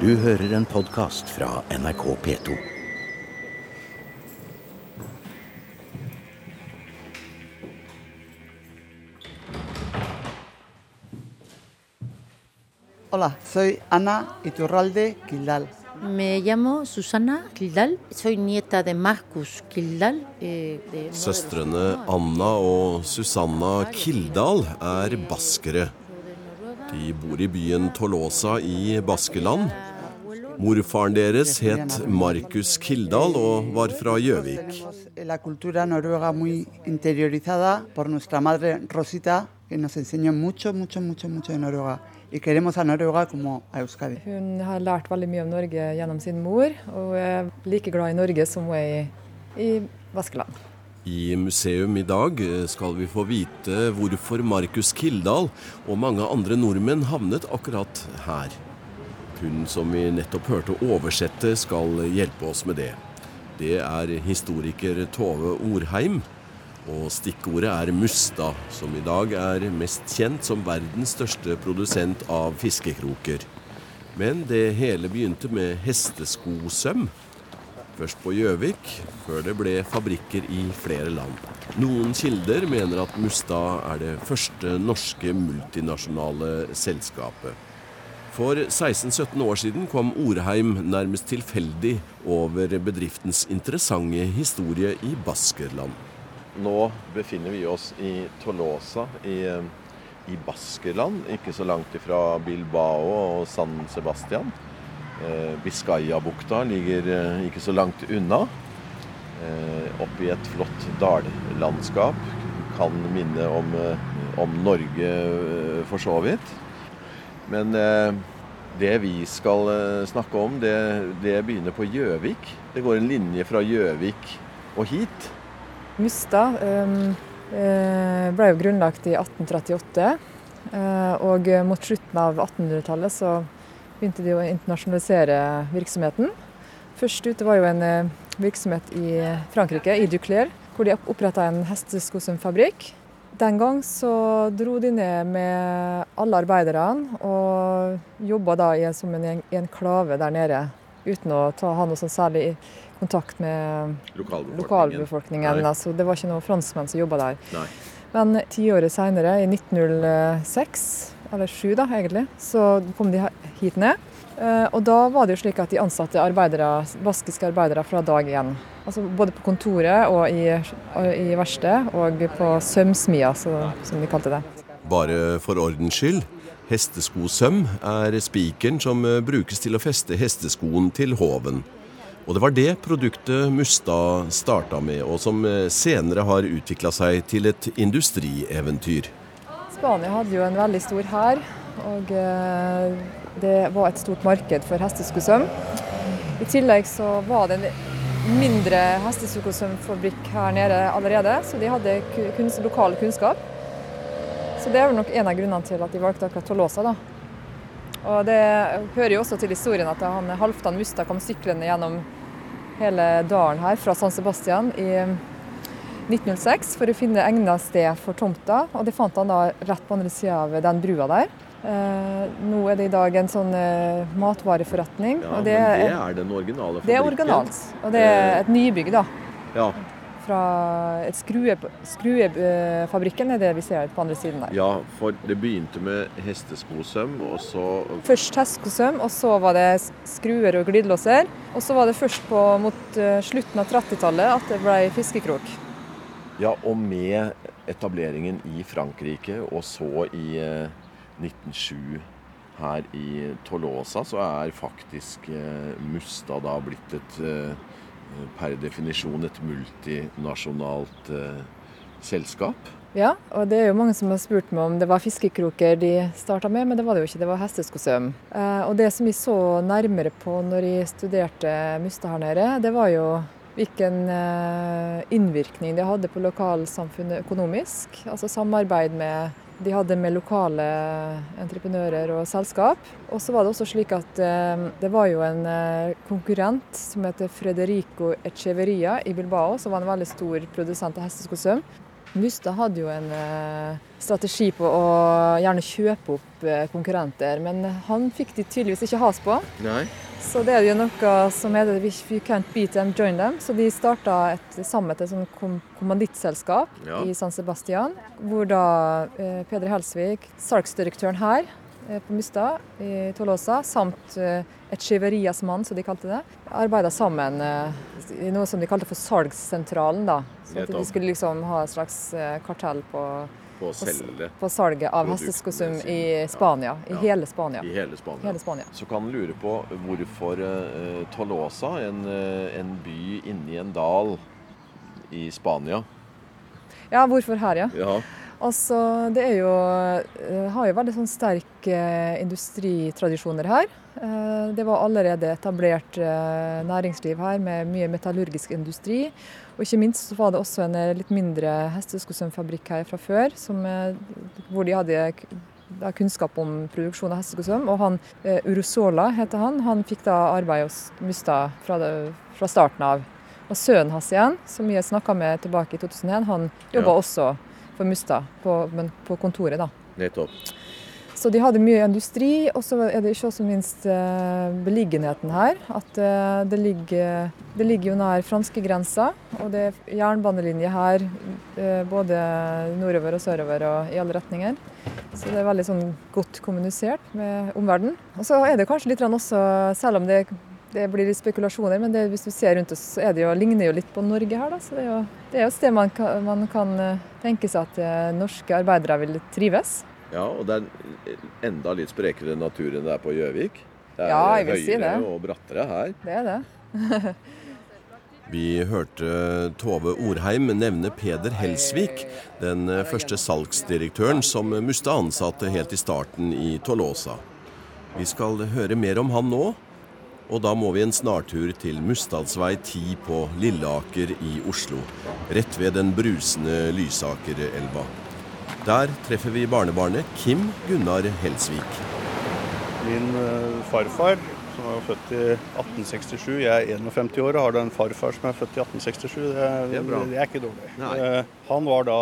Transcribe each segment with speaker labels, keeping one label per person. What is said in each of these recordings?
Speaker 1: Du hører en podkast fra NRK P2.
Speaker 2: Hola, soy Ana Iturralde Quildal.
Speaker 3: Me llamo Susana Kildal. Soy nieta de Marcus Kildal. eh,
Speaker 4: Søstrene Anna og Susanna Kildal er baskere. De bor i byen Tolosa i Baskeland. Morfaren deres het Markus Kildal og var fra Gjøvik.
Speaker 2: Tenemos la cultura noruega muy interiorizada por nuestra madre Rosita, que nos enseñó mucho, mucho, mucho, mucho de Noruega. Y queremos a Noruega como a Euskadi.
Speaker 5: Hun har lært veldig mye om Norge gjennom sin mor, og er like glad i Norge som hun er i, Vaskeland.
Speaker 4: I museum i dag skal vi få vite hvorfor Markus Kildal og mange andre nordmenn havnet akkurat her. Hun som vi nettopp hørte oversette, skal hjelpe oss med det. Det er historiker Tove Orheim. Og stikkordet er Mustad, som i dag er mest kjent som verdens største produsent av fiskekroker. Men det hele begynte med hesteskosøm. Først på Gjøvik, før det ble fabrikker i flere land. Noen kilder mener at Mustad er det første norske multinasjonale selskapet. For 16-17 år siden kom Orheim nærmest tilfeldig over bedriftens interessante historie i Baskerland. Nå befinner vi oss i Tolosa i, i Baskerland, ikke så langt ifra Bilbao og San Sebastian. Eh, Biscayabukta ligger eh, ikke så langt unna. Eh, Oppi et flott dallandskap. Kan minne om, eh, om Norge eh, for så vidt. Men eh, det vi skal eh, snakke om, det, det begynner på Gjøvik. Det går en linje fra Gjøvik og hit.
Speaker 5: Mustad um, eh, ble jo grunnlagt i 1838, eh, og mot slutten av 1800-tallet så begynte de å internasjonalisere virksomheten. Først ute var jo en virksomhet i Frankrike, i Duclair, hvor de oppretta en hesteskosumfabrikk. Den gang så dro de ned med alle arbeiderne og jobba da i, som en en- enklave der nede, uten å ta, ha noe sånn særlig kontakt med lokalbefolkningen.
Speaker 4: lokalbefolkningen
Speaker 5: Altså, det var ikke noen franskmenn som jobba der.
Speaker 4: Nei.
Speaker 5: Men tiåret seinere, i 1906, eller 7 da egentlig, så kom de hit ned. Eh, Og da var det jo slik at de ansatte arbeidere, baskiske arbeidere fra dag én. Altså både på kontoret og i, i verkstedet, og på sømsmia, så, som de kalte det.
Speaker 4: Bare for ordens skyld. Hesteskosøm er spikeren som eh, brukes til å feste hesteskoen til hoven. Og det var det produktet Mustad starta med, og som eh, senere har utvikla seg til et industrieventyr.
Speaker 5: Spania hadde jo en veldig stor hær, og eh, det var et stort marked for hesteskosøm. I tillegg så var det en mindre hesteskosømfabrikk her nede allerede, så de hadde lokal kunnskap. Så det er vel nok en av grunnene til at de valgte akkurat Tolosa, da. Og det hører jo også til historien at han Halvdan Mustad kom syklende gjennom hele dalen her fra San Sebastian i 1906 for å finne egnet sted for tomta, og det fant han da rett på andre sida av den brua der. Eh, nå er det i dag en sånn eh, matvareforretning. og det,
Speaker 4: er den originale fabrikken.
Speaker 5: det er originalt. Og det er et nybygg da,
Speaker 4: Ja,
Speaker 5: fra et skrue, skruefabrikken er det vi ser på andre siden der.
Speaker 4: ja, for det begynte med hesteskosøm, og så
Speaker 5: Først hesteskosøm, og så var det skruer og glidelåser. Og så var det først på, mot eh, slutten av 30-tallet at det ble fiskekrok.
Speaker 4: Ja, og med etableringen i Frankrike, og så i eh, 1907 her i Tolosa, så er faktisk eh, Mustad da blitt et eh, per definisjon et multinasjonalt eh, selskap.
Speaker 5: Ja, og det er jo mange som har spurt meg om det var fiskekroker de starta med, men det var det jo ikke, det var hesteskosøm. Og det som vi så nærmere på når jeg studerte Mustad her nede, det var jo hvilken innvirkning det hadde på lokalsamfunnet økonomisk. Altså samarbeid med de hadde med lokale entreprenører og selskap. Og så var det også slik at eh, det var jo en eh, konkurrent som heter Frederico Echeveria i Bilbao, som var en veldig stor produsent av hesteskosøm. Mustad hadde jo en eh, strategi på å gjerne kjøpe opp konkurrenter, men han fikk de tydeligvis ikke has på.
Speaker 4: Nei.
Speaker 5: Så det er jo noe som heter If you can't beat them, join them. Så de starta et, sammen et sånn kom kommandittselskap
Speaker 4: Ja.
Speaker 5: i San Sebastian, hvor da eh, Peder Helsvik, salgsdirektøren her eh, på Mustad i Tolosa, samt eh, et skiverias mann, som de kalte det, arbeida sammen eh, i noe som de kalte for salgssentralen. da. Så at de skulle liksom ha et slags eh, kartell på,
Speaker 4: På å selge
Speaker 5: på salget av hesteskosum i Spania. I
Speaker 4: Ja.
Speaker 5: hele Spania.
Speaker 4: i hele Spania.
Speaker 5: Hele Spania.
Speaker 4: Så kan en lure på hvorfor uh, Tolosa, en, uh, en by inni en dal i Spania
Speaker 5: Ja, hvorfor her, ja?
Speaker 4: Ja,
Speaker 5: Altså, det er jo eh, Har jo veldig sånn sterke eh, industritradisjoner her. Eh, Det var allerede etablert næringsliv her med mye metallurgisk industri. Og ikke minst så var det også en litt mindre hesteskosømfabrikk her fra før, som, hvor de hadde da kunnskap om produksjon av hesteskosøm. Og han Urosola Urusola heter han. Han fikk da arbeid hos Mustad fra, fra starten av. Og sønnen hans igjen, som har snakka med tilbake i 2001, han jobba
Speaker 4: Ja.
Speaker 5: også for Mustad, på, men på kontoret, da.
Speaker 4: nettopp.
Speaker 5: Så de hadde mye industri, og så er det ikke også minst eh, beliggenheten her. At eh, det, ligger, det ligger jo nær franskegrensa, og det er jernbanelinje her eh, både nordover og sørover og i alle retninger. Så det er veldig sånn godt kommunisert med omverdenen. Og så er det kanskje litt også, selv om det, det blir litt spekulasjoner, men det, hvis du ser rundt oss, så er det jo, ligner jo litt på Norge her. Da. Så det er jo, det er jo et sted man kan, man kan eh, tenke seg at eh, norske arbeidere vil trives.
Speaker 4: Ja, og det er enda litt sprekere natur enn det er på Gjøvik. Det er
Speaker 5: Ja, jeg vil si
Speaker 4: høyere
Speaker 5: det.
Speaker 4: og brattere her.
Speaker 5: Det er det.
Speaker 4: Vi hørte Tove Orheim nevne Peder Helsvik, den første salgsdirektøren som mista ansatte helt i starten i Tolosa. Vi skal høre mer om han nå, og da må vi en snartur til Mustadsvei 10 på Lilleaker i Oslo, rett ved den brusende Lysakerelva. Der treffer vi barnebarnet Kim Gunnar Helsvik.
Speaker 6: Min eh, farfar, som er født i 1867, jeg er 51 år og har da en farfar som er født i 1867. Det er,
Speaker 4: Det er bra.
Speaker 6: det er ikke dårlig.
Speaker 4: Nei.
Speaker 6: Eh, Han var da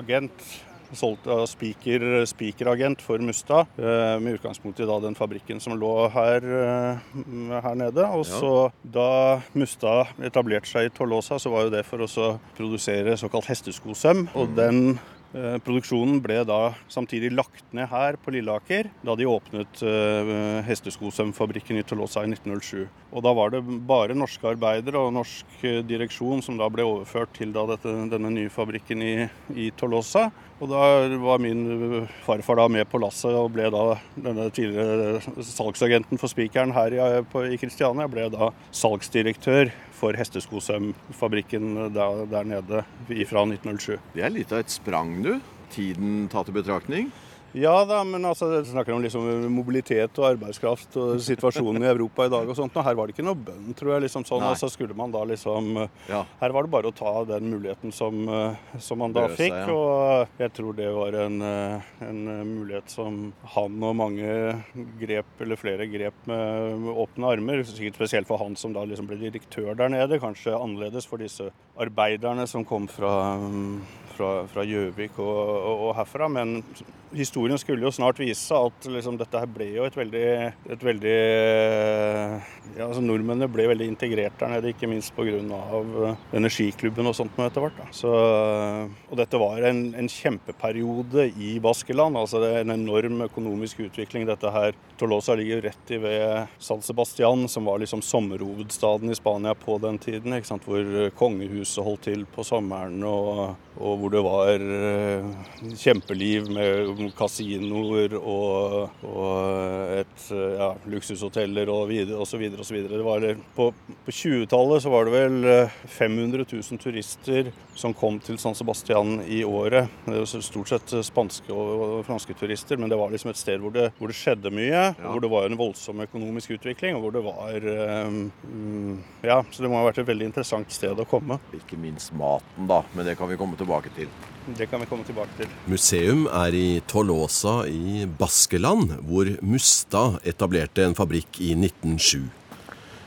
Speaker 6: agent, solgt av Spiker, Spikeragent for Mustad, eh, med utgangspunkt i da den fabrikken som lå her, eh, her nede. Og
Speaker 4: Ja.
Speaker 6: så da Mustad etablerte seg i Tolosa, så var jo det for å produsere såkalt hesteskosøm. Og
Speaker 4: Mm.
Speaker 6: den Produksjonen ble da samtidig lagt ned her på Lilleaker da de åpnet eh, hesteskosømfabrikken i Tolosa i 1907. Og da var det bare norske arbeidere og norsk eh, direksjon som da ble overført til dette, denne nye fabrikken i, i Tolosa. Og da var min eh, farfar da med på lasset og ble da denne tidligere salgsagenten for Spikeren her i, på, i Kristiania ble da salgsdirektør for hesteskosømfabrikken der, der nede fra 1907.
Speaker 4: Det er litt av et sprang, du. Tiden tatt i betraktning.
Speaker 6: Ja da, men altså, det snakker om liksom mobilitet og arbeidskraft og situasjonen i Europa i dag og sånt. Og her var det ikke noe bønn, tror jeg. liksom sånn,
Speaker 4: Nei.
Speaker 6: og så skulle man da liksom
Speaker 4: Ja.
Speaker 6: Her var det bare å ta den muligheten som, eh, som man da
Speaker 4: Løse,
Speaker 6: fikk.
Speaker 4: ja.
Speaker 6: Og jeg tror det var en, eh, en eh, mulighet som han og mange grep, eller flere grep med med åpne armer. Sikkert spesielt for han som da liksom ble direktør der nede. Kanskje annerledes for disse arbeiderne som kom fra mm, fra Gjøvik og, og, og herfra. Men historien skulle jo snart vise at liksom, dette her ble jo et veldig, et veldig ja, altså Nordmennene ble veldig integrert der nede, ikke minst pga. energiklubben og sånt etter hvert. Så, og dette var en, en kjempeperiode i Baskeland. altså Det er en enorm økonomisk utvikling. Dette her, Tolosa ligger rett i ved San Sebastian, som var liksom sommerhovedstaden i Spania på den tiden. Hvor kongehuset holdt til på sommeren, og, og hvor det var eh, kjempeliv med kasinoer og, og et, eh, ja, luksushoteller og videre osv. var, på på 20-tallet så var det vel eh, 500 000 turister som kom til San Sebastian i året. Det var stort sett spanske og franske turister, men det var liksom et sted hvor det, hvor det skjedde mye. og Hvor det var en voldsom økonomisk utvikling, og hvor det var eh, mm, Ja, så det må ha vært et veldig interessant sted å komme.
Speaker 4: Ikke minst maten, da. Men det kan vi komme tilbake til.
Speaker 6: Det kan vi komme tilbake til.
Speaker 4: Museum er i Tolosa i Baskeland, hvor Mustad etablerte en fabrikk i 1907.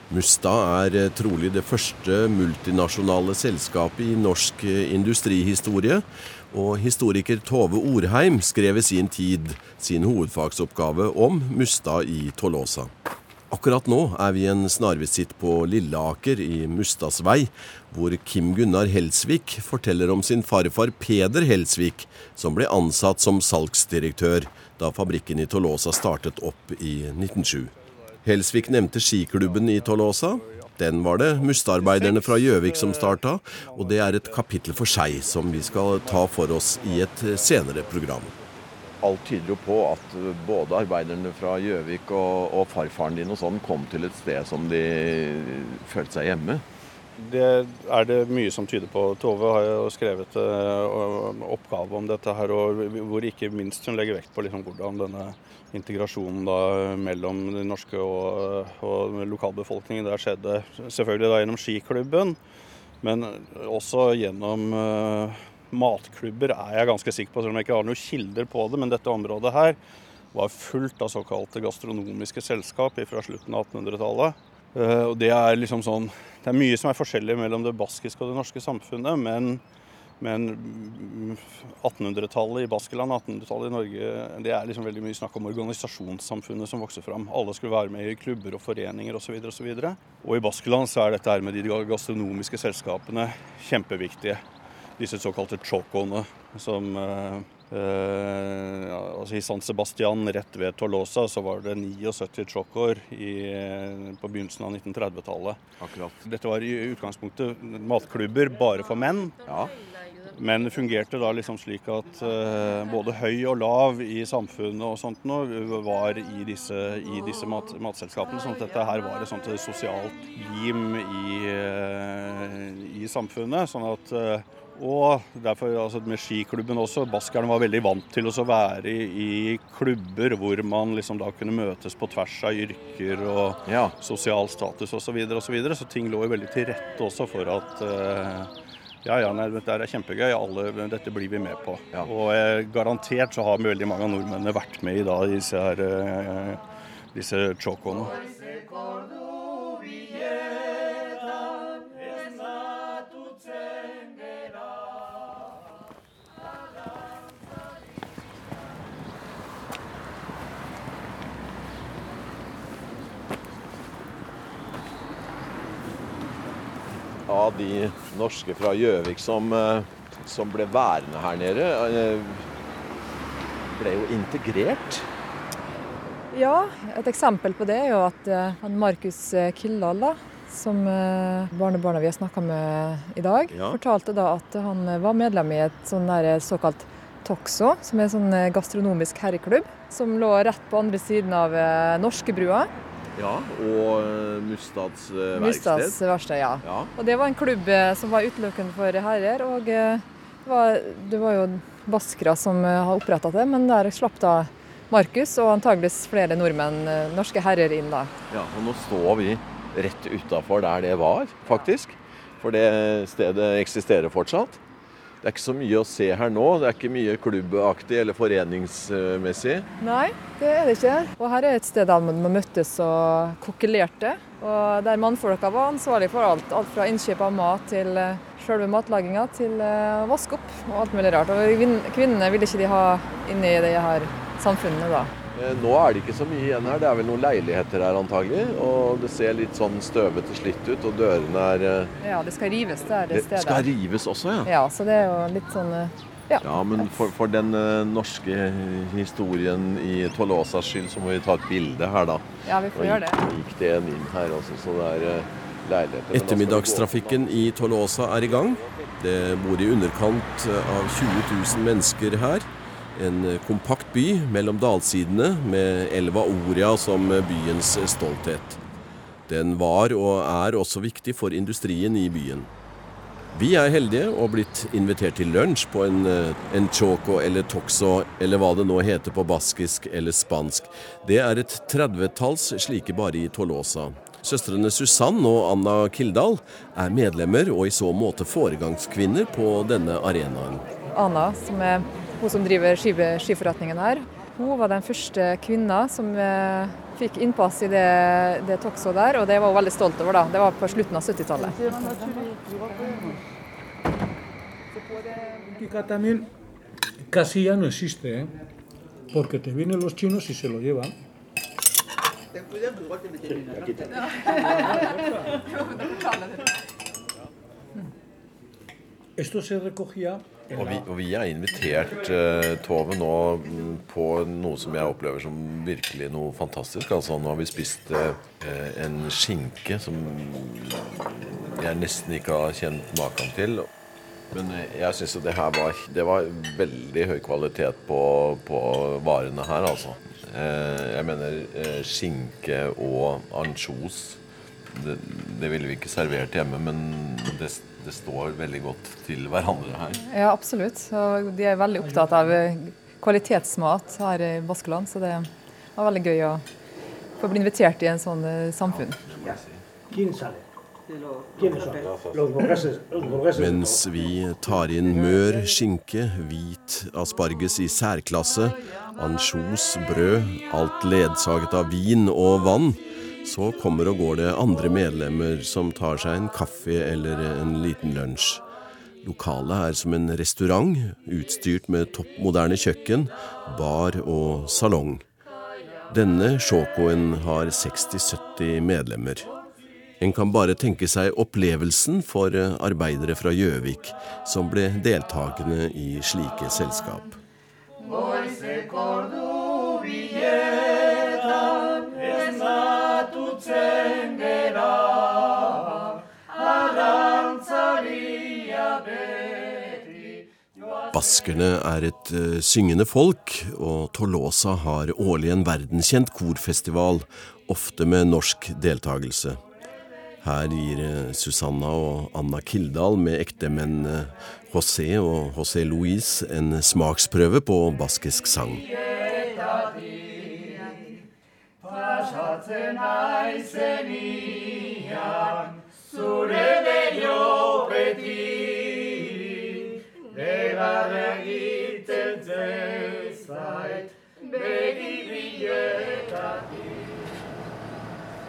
Speaker 4: Musta er eh, trolig det første multinasjonale selskapet i norsk eh, industrihistorie, og historiker Tove Orheim skrev i sin tid sin hovedfagsoppgave om Musta i Tolosa. Akkurat nå er vi en snarvisitt på Lilleaker i Mustadsvei, hvor Kim Gunnar Helsvik forteller om sin farfar Peder Helsvik, som ble ansatt som salgsdirektør da fabrikken i Tolosa startet opp i 1907. Helsvik nevnte skiklubben i Tolosa. Den var det mustearbeiderne fra Gjøvik som starta, og det er et kapittel for seg som vi skal ta for oss i et senere program.
Speaker 7: Alt tyder jo på at både arbeiderne fra Gjøvik og, og, farfaren din og sånn kom til et sted som de følte seg hjemme.
Speaker 6: Det er det mye som tyder på. Tove har jo skrevet uh, oppgave om dette her, og hvor ikke minst hun legger vekt på liksom hvordan denne integrasjonen da mellom den norske og, og lokalbefolkningen der skjedde. Selvfølgelig da gjennom skiklubben, men også gjennom matklubber er jeg ganske sikker på, selv om jeg ikke har noen kilder på det. Men dette området her var fullt av såkalte gastronomiske selskap fra slutten av 1800-tallet. Uh, eh, og det er liksom sånn Det er mye som er forskjellig mellom det baskiske og det norske samfunnet, men men 1800-tallet i Baskeland, 1800-tallet i Norge, det er liksom veldig mye snakk om organisasjonssamfunnet som vokser fram. Alle skulle være med i klubber og foreninger osv. Og, så og, og i Baskeland så er dette her med de gastronomiske selskapene kjempeviktige. Disse såkalte chocoene som eh, eh, altså I San Sebastian, rett ved Tolosa, så var det 79 chocoer på begynnelsen av 1930-tallet. Akkurat. Dette var i utgangspunktet matklubber bare for menn.
Speaker 7: Ja.
Speaker 6: Men det fungerte da liksom slik at uh, både høy og lav i samfunnet og sånt nå var i disse, i disse mat, matselskapene. sånn at dette her var et sånt sosialt lim i, uh, i samfunnet. sånn at uh, og derfor altså med skiklubben også. Baskerne var veldig vant til å være i, i klubber hvor man liksom da kunne møtes på tvers av yrker og ja. sosial status osv. Så, videre, og så, videre. så ting lå jo veldig til rette også for at ja, ja, nei, dette er kjempegøy. Alle, dette blir vi med på. Ja. Og eh, garantert så har veldig mange av nordmennene vært med i da, disse, her, eh, disse chocoene.
Speaker 7: Av de norske fra Gjøvik som, eh, som, ble værende her nede, eh, ble jo integrert.
Speaker 5: Ja, et eksempel på det er jo at uh, Markus Kildahl, da, som barnebarna vi har snakka med i dag, ja. fortalte da at han var medlem i et sånn der såkalt Toxo, som er en sånn gastronomisk herreklubb, som lå rett på andre siden av Norskebrua.
Speaker 7: Ja, og eh, Mustads verksted.
Speaker 5: Mustads verksted, ja. ja. Og det var en klubb eh, som var utelukkende for herrer. Og eh, det var, det var jo baskere som har oppretta det, men der slapp da Markus og antageligvis flere nordmenn, norske herrer, inn da.
Speaker 7: Ja, og nå står vi rett utafor der det var, faktisk. For det stedet eksisterer fortsatt. Det er ikke så mye å se her nå. Det er ikke mye klubbaktig eller foreningsmessig.
Speaker 5: Nei, det er det ikke. Og her er et sted der man møttes og kokkelerte. Og der mannfolka var ansvarlig for alt. Alt fra innkjøp av mat til eh, selve matlaginga til å vaske opp og alt mulig rart. Og kvinnene ville ikke de ha inne i de her samfunnene da.
Speaker 7: Eh, nå er det ikke så mye igjen her. Det er vel noen leiligheter her antagelig. Og det ser litt sånn støvete slitt ut, og dørene er
Speaker 5: eh, Ja, det skal rives der, det, stedet.
Speaker 7: Det skal rives også, ja?
Speaker 5: Ja, så det er jo litt sånn eh,
Speaker 7: ja. ja men for, for, den norske historien i Tolosas skyld, så må vi ta et bilde her, da.
Speaker 5: Ja, vi får gjøre det.
Speaker 7: gikk det en inn her også, så det er leiligheter.
Speaker 4: Ettermiddagstrafikken i Tolosa er i gang. Det bor i underkant av 20 000 mennesker her. En eh, kompakt by mellom dalsidene med elva Oria som byens stolthet. Den var og er også viktig for industrien i byen. Vi er heldige og blitt invitert til lunsj på en, eh, en choco eller toxo, eller hva det nå heter på baskisk eller spansk. Det er et tredvetalls slike bare i Tolosa. Søstrene Susann og Anna Kildahl er medlemmer og i så måte foregangskvinner på denne arenaen.
Speaker 5: Anna, som er hun som driver skiforretningen her. Hun var den første kvinna som eh, fikk innpass i det, det Toxo der, og det var hun veldig stolt over. da. Det var på slutten av 70-tallet.
Speaker 8: política también casi ya no existe, ¿eh? porque te vienen los chinos y se lo llevan. Esto se recogía
Speaker 7: Og vi, og vi har invitert uh, Tove nå mm, på noe som jeg opplever som virkelig noe fantastisk. Altså Nå har vi spist uh, en skinke som jeg nesten ikke har kjent maken til. Men eh, jeg syns det her var, det var veldig høy kvalitet på, på varene her, altså. Jeg mener skinke og ansjos. Det, det ville vi ikke servert hjemme, men det, det står veldig godt til hverandre her.
Speaker 5: Ja, absolutt. Og de er veldig opptatt av eh, kvalitetsmat her i Baskeland, så det var veldig gøy å få bli invitert i en sånn eh, samfunn.
Speaker 8: Burgueses.
Speaker 4: Mens vi tar inn mør, skinke, hvit asparges i særklasse, ansjos, brød, alt ledsaget av vin og vann, så kommer og går det andre medlemmer som tar seg en kaffe eller en liten lunsj. Lokalet er som en restaurant, utstyrt med toppmoderne kjøkken, bar og salong. Denne shokoen har 60-70 medlemmer. En kan bare tenke seg opplevelsen for arbeidere fra Gjøvik som ble deltakende i slike selskap. Baskerne er et uh, syngende folk, og Tolosa har årlig en verdenskjent korfestival, ofte med norsk deltakelse. Her gir eh, Susanna og Anna Kildahl med ektemenn José og José Luis en smaksprøve på baskisk sang.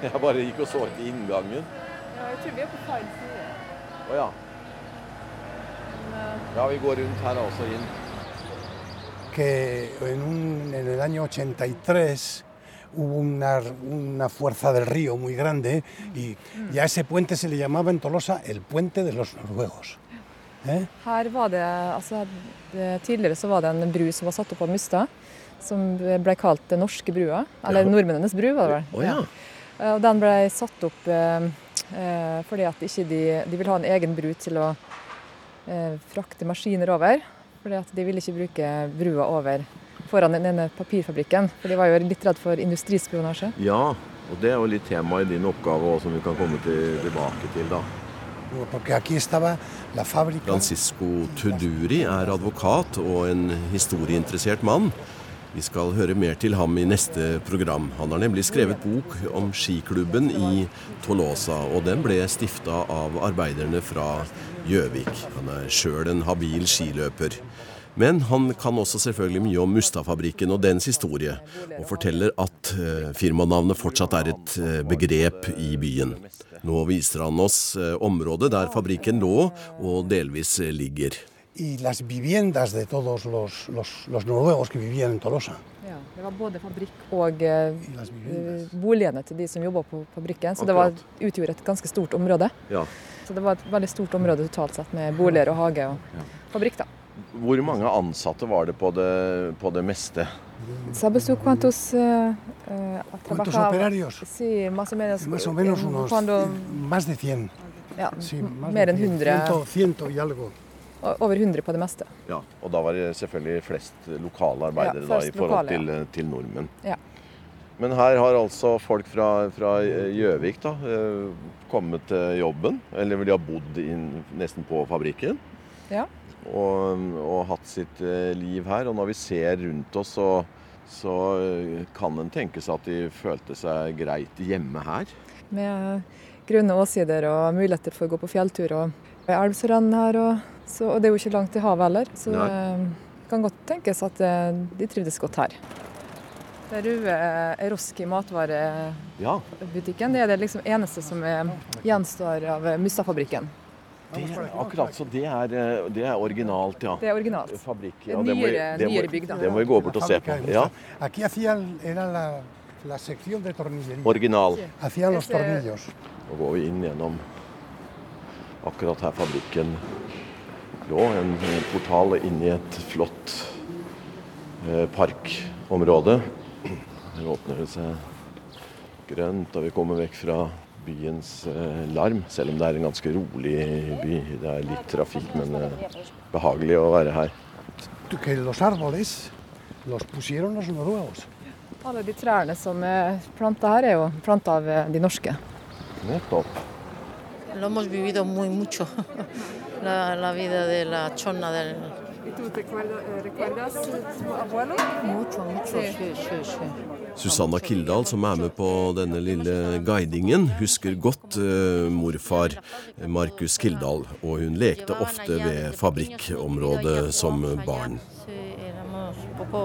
Speaker 7: Jeg bare gikk og så etter inngangen.
Speaker 5: Ja, jeg tror vi er på feil side.
Speaker 7: Å ja. Ja, vi går rundt her også inn.
Speaker 9: que en, un- en el año 83 hubo una, una fuerza del río muy grande y, y a ese puente se le llamaba en Tolosa el puente de los noruegos. ¿eh?
Speaker 5: Her var det, altså, det, Tidligere så var det en bru som var satt opp av Mustad, som ble kalt den norske brua. Eller nordmennenes bru, var det vel.
Speaker 4: Oh, ja.
Speaker 5: ja. Og den ble satt opp eh, eh, fordi at ikke de, de ville ha en egen bru til å eh, frakte maskiner over. Fordi at de ville ikke bruke brua over foran den ene papirfabrikken. For de var jo litt redd for industrispionasje.
Speaker 7: Ja, og det er jo litt tema i din oppgave også, som vi kan komme til, tilbake til, da.
Speaker 9: Porque aquí estaba la fábrica.
Speaker 4: Francisco Tuduri er advokat og en historieinteressert mann. Vi skal høre mer til ham i neste program. Han har nemlig skrevet bok om skiklubben i Tolosa, og den ble stifta av arbeiderne fra Gjøvik. Han er sjøl en habil skiløper. Men han kan også selvfølgelig mye om Mustadfabrikken og dens historie, og forteller at eh, firmanavnet fortsatt er et eh, begrep i byen. Nå viser han oss eh, området der fabrikken lå og delvis ligger.
Speaker 9: Y de todos los, los, los.
Speaker 5: Ja, det var både fabrikk og boligene til de som jobba på fabrikken. Så det var, utgjorde et ganske stort område.
Speaker 7: Ja.
Speaker 5: Så det var et veldig stort område totalt sett, med boliger og hage og fabrikk. da.
Speaker 7: Hvor mange ansatte var det på det, på det meste?
Speaker 5: ¿Sabes tú cuántos eh, eh,
Speaker 9: ¿Cuántos operarios?
Speaker 5: Sí, más o menos.
Speaker 9: Más o menos unos
Speaker 5: cuando-
Speaker 9: más de 100.
Speaker 5: ja,
Speaker 9: Sí, más
Speaker 5: mer enn
Speaker 9: 100,
Speaker 5: 100.
Speaker 9: 100, 100 y algo.
Speaker 5: Over 100 på det meste.
Speaker 7: Ja, Og da var det selvfølgelig flest lokale arbeidere
Speaker 5: Ja,
Speaker 7: da, i forhold
Speaker 5: lokale,
Speaker 7: til, til nordmenn.
Speaker 5: Ja.
Speaker 7: Men her har altså folk fra, fra Gjøvik da, eh, kommet til jobben, eller de har bodd inn, nesten på fabrikken.
Speaker 5: Ja.
Speaker 7: Og, og hatt sitt eh, liv her. Og når vi ser rundt oss, så, så eh, kan en tenke seg at de følte seg greit hjemme her.
Speaker 5: Med grønne åsider og muligheter for å gå på fjelltur. og elv som renner her. Og, så, og det er jo ikke langt til havet heller, så
Speaker 7: Nei.
Speaker 5: det kan godt tenkes at eh, de trivdes godt her. Den røde Eroski matvarebutikken,
Speaker 7: Ja,
Speaker 5: det er det liksom eneste som er, gjenstår av Mustad-fabrikken.
Speaker 7: Det, akkurat. Så det er, eh, det er originalt, ja.
Speaker 5: Det er originalt.
Speaker 7: Fabrikk. Ja, det
Speaker 5: nyere-
Speaker 7: det må,
Speaker 5: nyere bygg, da.
Speaker 7: det må vi gå bort og se på. Ja, original. Nå går vi inn gjennom akkurat her fabrikken lå. En portal inni i et flott eh, parkområde. Her åpner det seg grønt, og vi kommer vekk fra byens eh, larm. Selv om det er en ganske rolig by. Det er litt trafikk, men eh, behagelig å være her.
Speaker 9: Que los árboles los pusieron los noruegos.
Speaker 5: Alle de trærne som er planta her, er jo planta av eh, de norske.
Speaker 7: Nettopp.
Speaker 3: Lo hemos vivido muy mucho, la, la vida de la chona del... Mucho, mucho, sí, sí, sí.
Speaker 4: Susanna Kildahl, som er med på denne lille guidingen, husker godt eh, morfar Markus Kildahl, og hun lekte ofte ved fabrikkområdet som barn.
Speaker 3: Poco...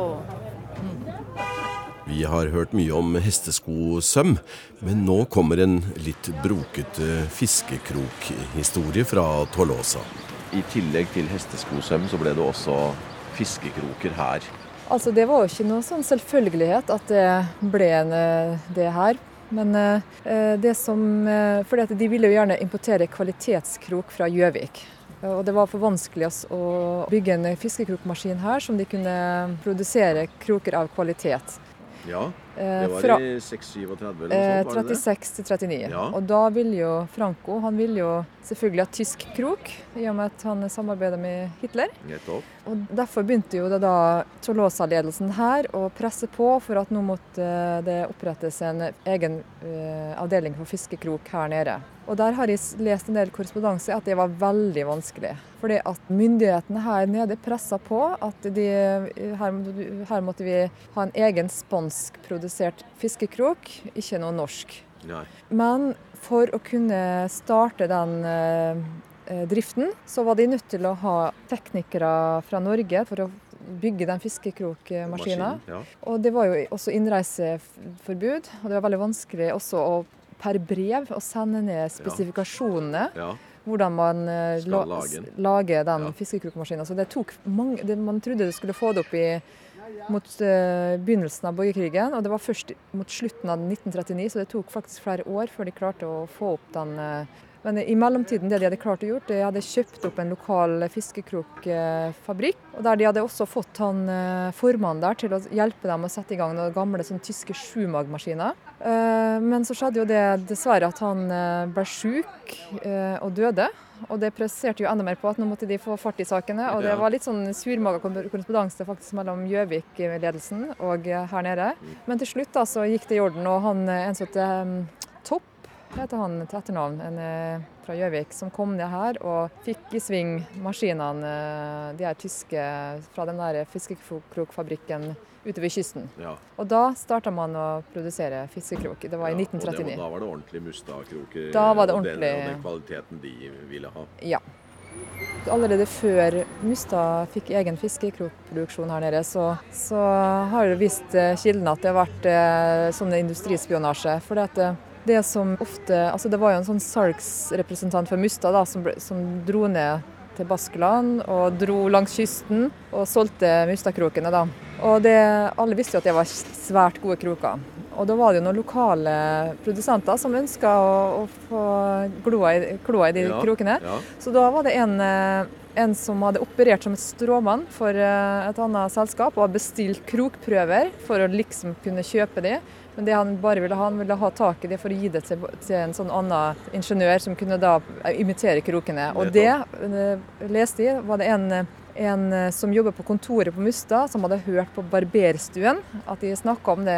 Speaker 4: Vi har hørt mye om hesteskosøm, men nå kommer en litt brokete fiskekrokhistorie fra Tolosa.
Speaker 7: I tillegg til hesteskosøm så ble det også fiskekroker her.
Speaker 5: Altså, det var jo ikke noe sånn selvfølgelighet at det ble en, eh, det her. Men eh, det som eh, fordi de ville jo gjerne importere kvalitetskrok fra Gjøvik. Og det var for vanskelig å bygge en fiskekrokmaskin her som de kunne produsere kroker av kvalitet.
Speaker 7: Ja,
Speaker 5: Eh,
Speaker 7: det var
Speaker 5: fra-
Speaker 7: i 637 eller
Speaker 5: Eh,
Speaker 7: noe sånt, det det?
Speaker 5: 36 til 39.
Speaker 7: Ja.
Speaker 5: Og da vil jo Franco han vil jo selvfølgelig ha tysk krok, i og med at han samarbeider med Hitler.
Speaker 7: Nettopp.
Speaker 5: Og Derfor begynte jo det da Tolosa-ledelsen her å presse på for at nå måtte det opprettes en egen uh, avdeling for fiskekrok her nede. Og Der har jeg lest en del korrespondanse at det var veldig vanskelig. Fordi at myndighetene her nede pressa på at de, her, her måtte vi ha en egen spanskprodusert fiskekrok, ikke noe norsk.
Speaker 7: Nei.
Speaker 5: Men for å kunne starte den eh, eh, driften, så var de nødt til å ha teknikere fra Norge for å bygge den fiskekrokmaskinen.
Speaker 7: Ja.
Speaker 5: Og det var jo også innreiseforbud, og det var veldig vanskelig også å per brev å sende ned spesifikasjonene.
Speaker 7: ja.
Speaker 5: Hvordan man eh, la, lager den
Speaker 7: Ja.
Speaker 5: fiskekrokmaskinen. Så det tok mange, det, Man trodde det skulle få det opp i mot eh, begynnelsen av borgerkrigen, og det var først mot slutten av 1939, så det tok faktisk flere år før de klarte å få opp den. eh, men i mellomtiden, det de hadde klart å gjøre, de hadde kjøpt opp en lokal fiskekrokfabrikk. Og der de hadde også fått han eh, formannen der til å hjelpe dem å sette i gang noen gamle sånn, tyske sjumagmaskiner. Eh, Men så skjedde jo det dessverre at han eh, ble sjuk eh, og døde. Og det presserte jo enda mer på at nå måtte de få fart i sakene. Og det var litt sånn surmaga korrespondanse faktisk mellom Gjøvik-ledelsen og her nede. Men til slutt da så gikk det i orden, og han en som Topp, heter han til etternavn, en fra Gjøvik, som kom ned her og fikk i sving maskinene, de her tyske, fra den der fiskekrokfabrikken ute ved kysten.
Speaker 7: ja.
Speaker 5: Og da starta man å produsere fiskekrok. Det var i
Speaker 7: 1939. og det
Speaker 5: 1939.
Speaker 7: da var det ordentlig Mustad-kroker?
Speaker 5: Da var det
Speaker 7: og den- Og den kvaliteten de ville ha?
Speaker 5: Ja. Allerede før Mustad fikk egen fiskekrokproduksjon her nede, så, så har det vist eh, kildene at det har vært eh, sånn industrispionasje. For det, at det, det som ofte Altså det var jo en sånn salgsrepresentant for Mustad da, som, ble, som dro ned til Baskeland og dro langs kysten og solgte Mustadkrokene. da. Og det, alle visste jo at det var svært gode kroker. Og da var det jo noen lokale produsenter som ønska å, å få gloa i, kloa i de
Speaker 7: Ja,
Speaker 5: krokene.
Speaker 7: Ja.
Speaker 5: Så da var det en, eh, en som hadde operert som et stråmann for eh, et annet selskap og hadde bestilt krokprøver for å liksom kunne kjøpe de. Men det han bare ville ha, han ville ha tak i det for å gi det til, til en sånn annen ingeniør som kunne da imitere krokene. Og det eh, leste jeg, var det en, en eh, som jobber på kontoret på Mustad, som hadde hørt på Barberstuen at de snakka om det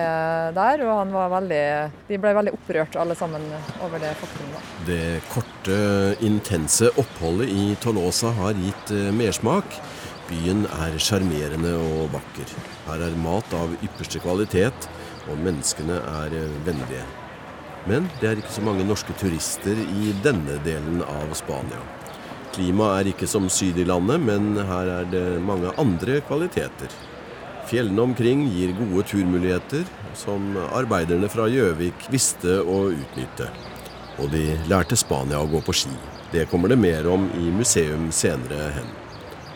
Speaker 5: der, og veldig De ble veldig opprørt alle sammen over det faktum.
Speaker 4: Det korte, intense oppholdet i Tolosa har gitt eh, mersmak. Byen er sjarmerende og vakker. Her er mat av ypperste kvalitet, og menneskene er eh, vennlige. Men det er ikke så mange norske turister i denne delen av Spania. Klimaet er ikke som syd i landet, men her er det mange andre kvaliteter. Fjellene omkring gir gode turmuligheter, som arbeiderne fra Gjøvik visste å utnytte. Og de lærte Spania å gå på ski. Det kommer det mer om i museum senere hen.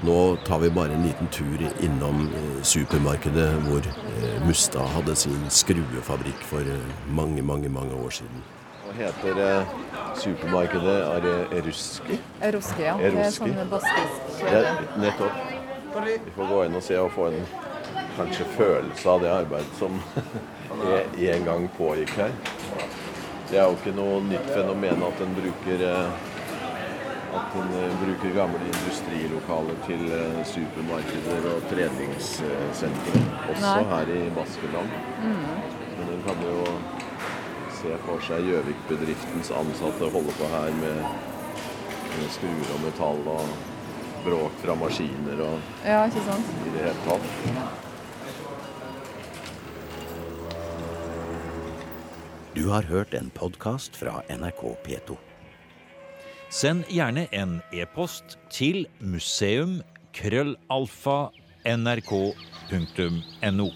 Speaker 4: Nå tar vi bare en liten tur innom eh, supermarkedet hvor eh, Mustad hadde sin skruefabrikk for eh, mange, mange, mange år siden.
Speaker 7: Hva heter eh, supermarkedet? Er det Eruski?
Speaker 5: Eruski, ja. Det er sånn baskisk
Speaker 7: nettopp. Vi får gå inn og se og få en kanskje følelse av det arbeidet som e- en gang pågikk her. Det er jo ikke noe nytt fenomen at en bruker eh, at en eh, bruker gamle industrilokaler til eh, supermarkeder og treningssentre. Også
Speaker 5: Nei.
Speaker 7: her i Baskeland. Men en kan jo se for seg Gjøvik-bedriftens ansatte holde på her med, med skruer og metall og bråk fra maskiner og
Speaker 5: Ja, ikke sant?
Speaker 7: i det hele tatt.
Speaker 1: Du har hørt en podkast fra NRK P2.
Speaker 10: Send gjerne en e-post til museum krøllalfa nrk.no.